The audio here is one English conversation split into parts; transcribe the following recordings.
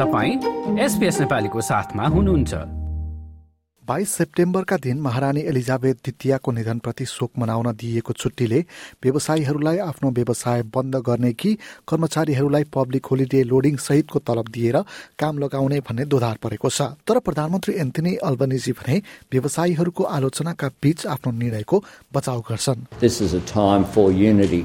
तपाईँ एसपिएस नेपालीको साथमा हुनुहुन्छ। बाइस सेप्टेम्बरका दिन महारानी एलिजाबेथ द्वितीयको निधनप्रति शोक मनाउन दिइएको छुट्टीले व्यवसायीहरूलाई आफ्नो व्यवसाय बन्द गर्ने कि कर्मचारीहरूलाई पब्लिक होलिडे लोडिङ सहितको तलब दिएर काम लगाउने भन्ने दोधार परेको छ। तर प्रधानमन्त्री एन्थनी अल्बनिजी भने व्यवसायीहरूको आलोचनाका बीच आफ्नो निर्णयको बचाउ गर्छन्। This is a time for unity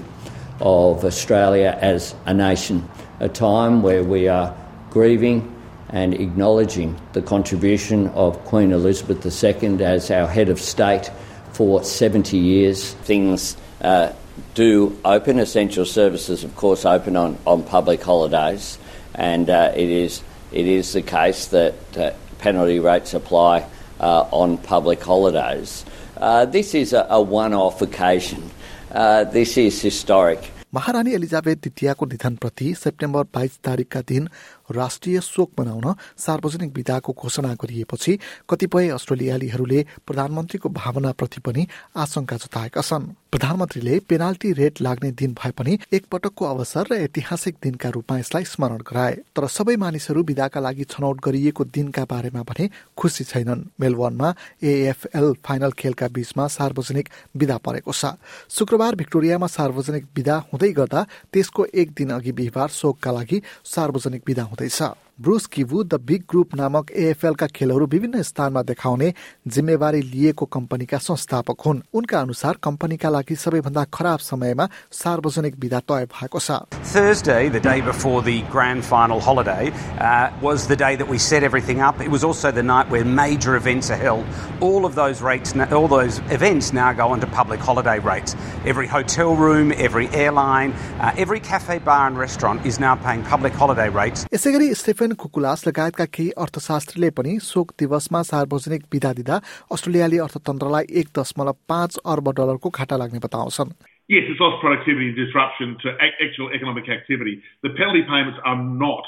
of Australia as a nation, a time where we are grieving and acknowledging the contribution of Queen Elizabeth II as our head of state for 70 years. Things uh, do open, essential services, of course, open on, on public holidays, and uh, it, is, it is the case that uh, penalty rates apply uh, on public holidays. Uh, this is a, a one off occasion. Uh, this is historic. महारानी Elizabeth द्वितीयको निधनप्रति September बाइस तारिकका दिन राष्ट्रिय शोक मनाउन सार्वजनिक विदाको घोषणा गरिएपछि कतिपय अस्ट्रेलियालीहरूले प्रधानमन्त्रीको भावनाप्रति पनि आशंका जताएका छन्। प्रधानमन्त्रीले पेनाल्टी रेट लाग्ने दिन भए पनि एकपटकको अवसर र ऐतिहासिक दिनका रूपमा यसलाई स्मरण गराए। तर सबै मानिसहरू विदाका लागि छनौट गरिएको दिनका बारेमा भने खुसी छैनन्। मेलबर्नमा एएफएल फाइनल खेलका बीचमा सार्वजनिक विदा परेको छ। शुक्रबार भिक्टोरियामा सार्वजनिक विदा हुँदै गर्दा त्यसको एक दिन अघि बिहिबार शोकका लागि सार्वजनिक विदा Tại? ब्रुस किभु द बिग ग्रुप नामक एएफएलका खेलहरू विभिन्न स्थानमा देखाउने जिम्मेवारी लिएको कम्पनीका संस्थापक हुन् उनका अनुसार कम्पनीका लागि सबैभन्दा खराब समयमा सार्वजनिक विदा तय भएको छ Thursday, the day before the grand final holiday, uh, was the day that we set everything up. It was also the night where major events are held. All of those rates, all those events now go onto public holiday rates. Every hotel room, every airline, uh, every cafe, bar, and restaurant is now paying public holiday rates. यसै गरी Stephen कुकुलास लगायतका केही अर्थशास्त्रीले पनि शोक दिवसमा सार्वजनिक विदा दिँदा अस्ट्रेलियाली अर्थतन्त्रलाई एक दशमलव पाँच अर्ब डलरको घाटा लाग्ने बताउँछन् Yes, it's lost productivity and disruption to ac- actual economic activity. The penalty payments are not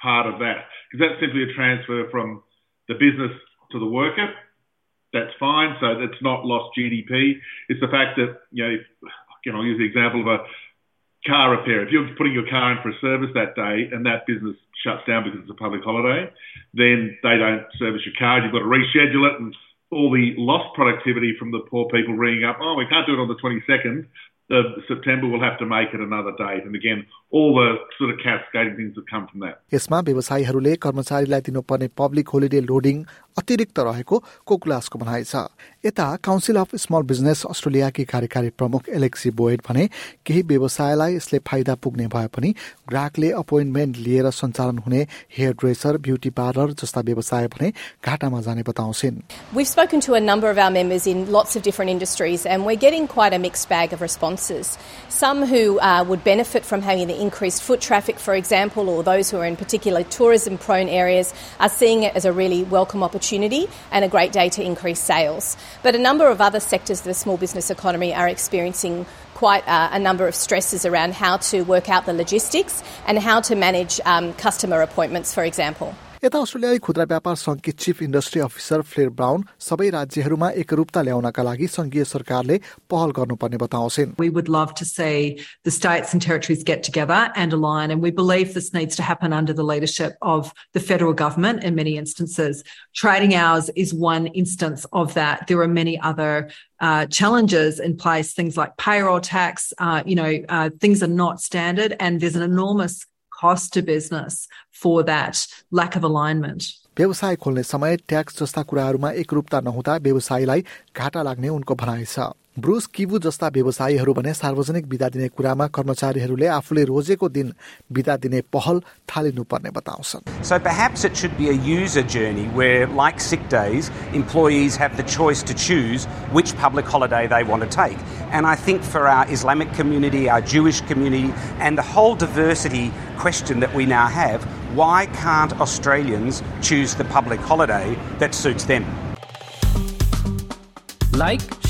part of that because that's simply a transfer from the business to the worker. That's fine. So it's not lost GDP. It's the fact that, you know, if, again, I'll use the example of a car repair. If you're putting your car in for a service that day and that business shuts down because it's a public holiday, then they don't service your car. You've got to reschedule it and all the lost productivity from the poor people ringing up, oh, we can't do it on the 22nd of September, we'll have to make it another date. And again, all the sort of cascading things that come from that. यसमा व्यवसायीहरूले कर्मचारीलाई दिनुपर्ने public holiday loading अतिरिक्त रहेको कोकुलासको भनाइ छ यता council of small business अस्ट्रेलियाकी कार्यकारी प्रमुख एलेक्सी बोयड भने केही व्यवसायलाई यसले फाइदा पुग्ने भए पनि ग्राहकले अपोइन्टमेन्ट लिएर सञ्चालन हुने हेयर ड्रेसर ब्युटी पार्लर जस्ता व्यवसाय भने घाटामा जाने बताउँछिन् We've spoken to a number of our members in lots of different industries, and we're getting quite a mixed bag of responses. Some who uh, would benefit from having the increased foot traffic, for example, or those who are in particular tourism prone areas, are seeing it as a really welcome opportunity and a great day to increase sales. But a number of other sectors of the small business economy are experiencing quite uh, a number of stresses around how to work out the logistics and how to manage um, customer appointments, for example. यता अस्ट्रेलियाली खुद्रा व्यापार संघकी chief industry officer Fleur Brown सबै राज्यहरूमा एकरूपता ल्याउनका लागि संघीय सरकारले पहल गर्नुपर्ने बताउँछिन् We would love to see the states and territories get together and align, and we believe this needs to happen under the leadership of the federal government in many instances. Trading hours is one instance of that. There are many other uh, challenges in place, things like payroll tax, uh, you know, uh, things are not standard, and there's an enormous cost to business for that lack of alignment. व्यवसाय खोल्ने समय tax जस्ता कुराहरूमा एकरूपता नहुँदा व्यवसायीलाई घाटा लाग्ने उनको भनाइ छ ब्रुस किबु जस्ता व्यवसायीहरू भने सार्वजनिक विदा दिने कुरामा कर्मचारीहरूले आफूले रोजेको दिन विदा दिने पहल थालिनुपर्ने बताउँछन् So perhaps it should be a user journey where, like sick days, employees have the choice to choose which public holiday they want to take. And I think for our Islamic community, our Jewish community, and the whole diversity question that we now have, why can't Australians choose the public holiday that suits them? Like